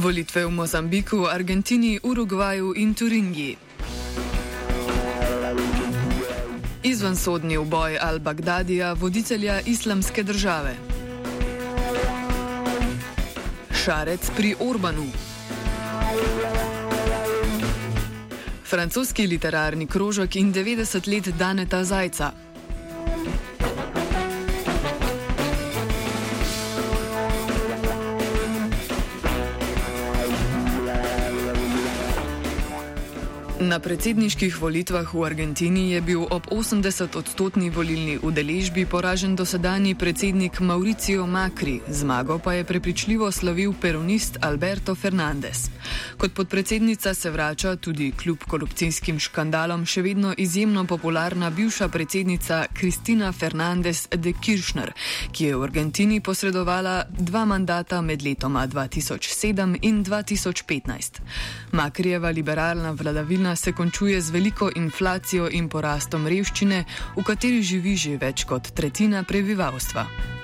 Volitve v Mozambiku, Argentini, Urugvaju in Turingiji. Izvansodni uboj al-Bagdadija, voditelja islamske države. Šarec pri Orbanu. Francoski literarni krožek in 90 let Daneta Zajca. Na predsedniških volitvah v Argentini je bil ob 80-odstotni volilni udeležbi poražen dosedanji predsednik Mauricio Macri, zmago pa je prepričljivo slavil peronist Alberto Fernandez. Kot podpredsednica se vrača tudi kljub korupcijskim škandalom še vedno izjemno popularna bivša predsednica Kristina Fernandez de Kirchner, ki je v Argentini posredovala dva mandata med letoma 2007 in 2015. Makrijeva liberalna vladavina se končuje z veliko inflacijo in porastom revščine, v kateri živi že več kot tretjina prebivalstva.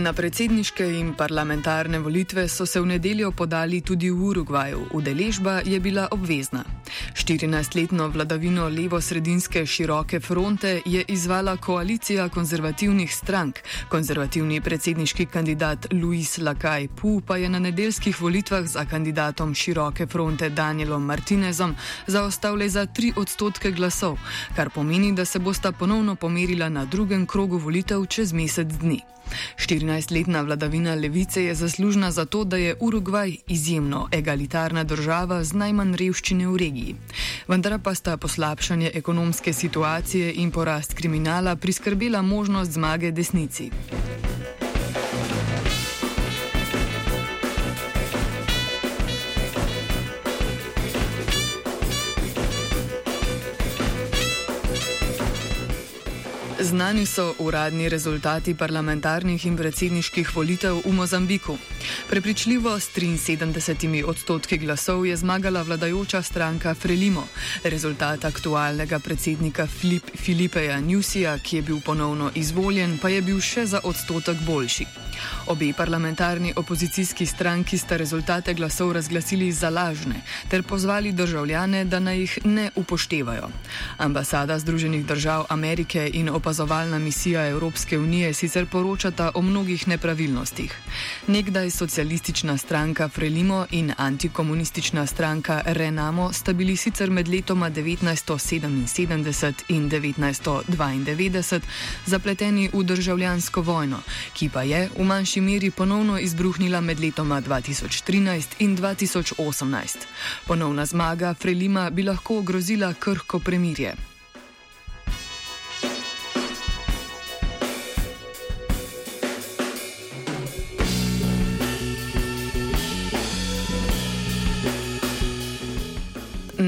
Na predsedniške in parlamentarne volitve so se v nedeljo podali tudi v Urugvaju. Udeležba je bila obvezna. 14-letno vladavino levo-sredinske široke fronte je izvala koalicija konzervativnih strank. Konzervativni predsedniški kandidat Luis Lakaj Pu pa je na nedeljskih volitvah za kandidatom široke fronte Danielom Martinezom zaostal le za 3 odstotke glasov, kar pomeni, da se bosta ponovno pomerila na drugem krogu volitev čez mesec dni. 14-letna vladavina levice je zaslužna za to, da je Urugvaj izjemno egalitarna država z najmanj revščine v regiji. Vendar pa sta poslabšanje ekonomske situacije in porast kriminala priskrbela možnost zmage desnici. Znani so uradni rezultati parlamentarnih in predsedniških volitev v Mozambiku. Prepričljivo s 73 odstotki glasov je zmagala vladajoča stranka Frelimo. Rezultat aktualnega predsednika Filip, Filipeja Njusija, ki je bil ponovno izvoljen, pa je bil še za odstotek boljši. Obe parlamentarni opozicijski stranki sta rezultate glasov razglasili za lažne ter pozvali državljane, da naj jih ne upoštevajo. Ambasada Združenih držav Amerike in opazovalna misija Evropske unije sicer poročata o mnogih nepravilnostih. Nekdaj socialistična stranka Frelimo in antikomunistična stranka Renamo sta bili sicer med letoma 1977 in 1992 zapleteni v državljansko vojno, ki pa je v manjši meri ponovno izbruhnila med letoma 2013 in 2018. Ponovna zmaga Frelima bi lahko ogrozila krhko premirje.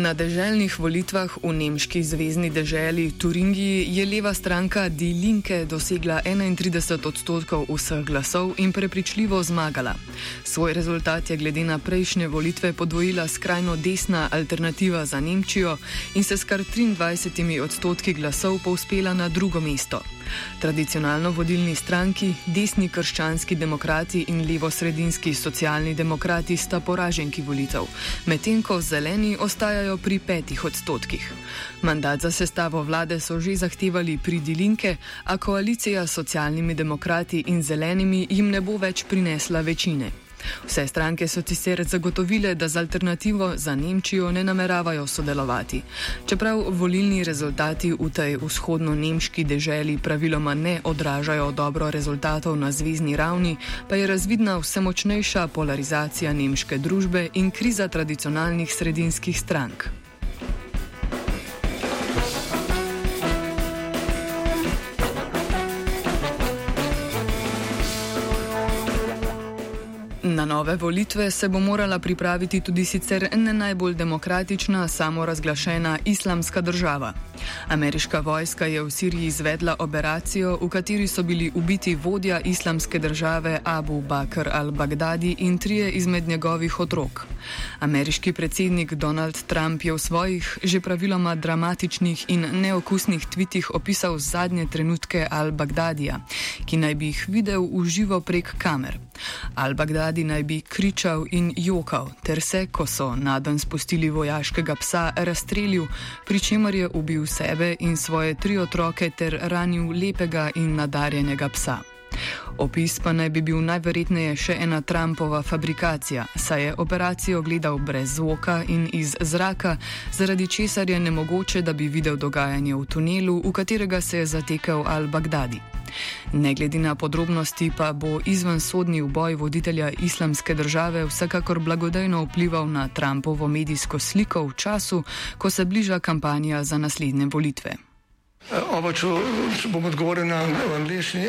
Na deželnih volitvah v nemški zvezdni deželi Turingiji je leva stranka Die Linke dosegla 31 odstotkov vseh glasov in prepričljivo zmagala. Svoj rezultat je glede na prejšnje volitve podvojila skrajno desna alternativa za Nemčijo in se s kar 23 odstotki glasov povzpela na drugo mesto. Tradicionalno vodilni stranki, desni krščanski demokrati in levo-sredinski socialni demokrati sta poraženki volitev, medtem ko zeleni ostajajo pri petih odstotkih. Mandat za sestavo vlade so že zahtevali pri Dilinke, a koalicija s socialnimi demokrati in zelenimi jim ne bo več prinesla večine. Vse stranke so sicer zagotovile, da z alternativo za Nemčijo ne nameravajo sodelovati. Čeprav volilni rezultati v tej vzhodno-nemški deželi praviloma ne odražajo dobro rezultatov na zvezdni ravni, pa je razvidna vse močnejša polarizacija nemške družbe in kriza tradicionalnih sredinskih strank. Na nove volitve se bo morala pripraviti tudi sicer ne najbolj demokratična, samorazglašena islamska država. Ameriška vojska je v Siriji izvedla operacijo, v kateri so bili ubiti vodja islamske države Abu Bakr al-Baghdadi in trije izmed njegovih otrok. Ameriški predsednik Donald Trump je v svojih že praviloma dramatičnih in neokusnih tvitih opisal zadnje trenutke al-Baghdadija, ki naj bi jih videl v živo prek kamer. Al-Baghdadi naj bi kričal in jokal, ter se, ko so na dan spustili vojaškega psa, razstrelil, pri čemer je ubil sebe in svoje tri otroke ter ranil lepega in nadarjenega psa. Opis pa naj bi bil najverjetneje še ena Trumpova fabrikacija, saj je operacijo gledal brez zvoka in iz zraka, zaradi česar je nemogoče, da bi videl dogajanje v tunelu, v katerega se je zatekel Al-Baghdadi. Ne glede na podrobnosti, pa bo izven sodni uboj voditelja islamske države vsekakor blagodejno vplival na Trumpovo medijsko sliko v času, ko se bliža kampanja za naslednje volitve. Oba, če, če bom odgovoril na angliški.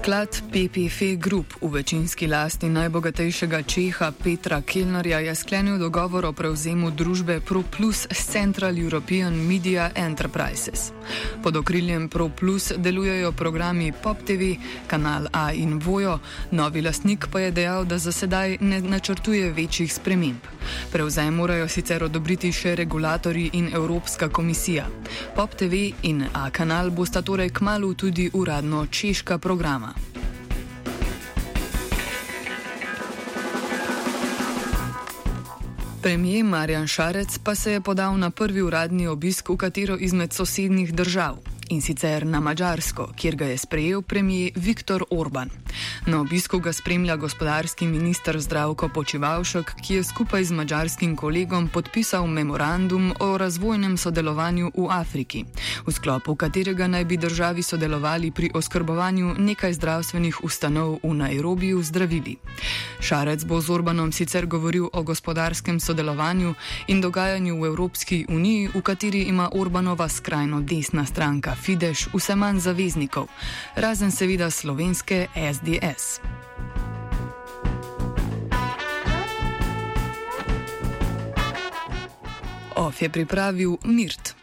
Sklad PPF Group v večinski lasti najbogatejšega Čeha Petra Kelnerja je sklenil dogovor o prevzemu družbe ProPlus Central European Media Enterprises. Pod okriljem ProPlus delujejo programi Pop TV, Kanal A in Vojo, novi lastnik pa je dejal, da za sedaj ne načrtuje večjih sprememb. Prevzem morajo sicer odobriti še regulatori in Evropska komisija. Pop TV in A kanal bosta torej kmalo tudi uradno češka programa Premijer Marjan Šarec pa se je podal na prvi uradni obisk v katero izmed sosednjih držav in sicer na Mačarsko, kjer ga je sprejel premijer Viktor Orban. Na obisku ga spremlja gospodarski minister Zdravko Počivalšek, ki je skupaj z mačarskim kolegom podpisal memorandum o razvojnem sodelovanju v Afriki, v sklopu katerega naj bi državi sodelovali pri oskrbovanju nekaj zdravstvenih ustanov v Nairobiju zdravili. Šarec bo z Orbanom sicer govoril o gospodarskem sodelovanju in dogajanju v Evropski uniji, v kateri ima Orbanova skrajno desna stranka Fidesz vse manj zaveznikov, razen seveda slovenske SDS. OF je pripravil Mirt.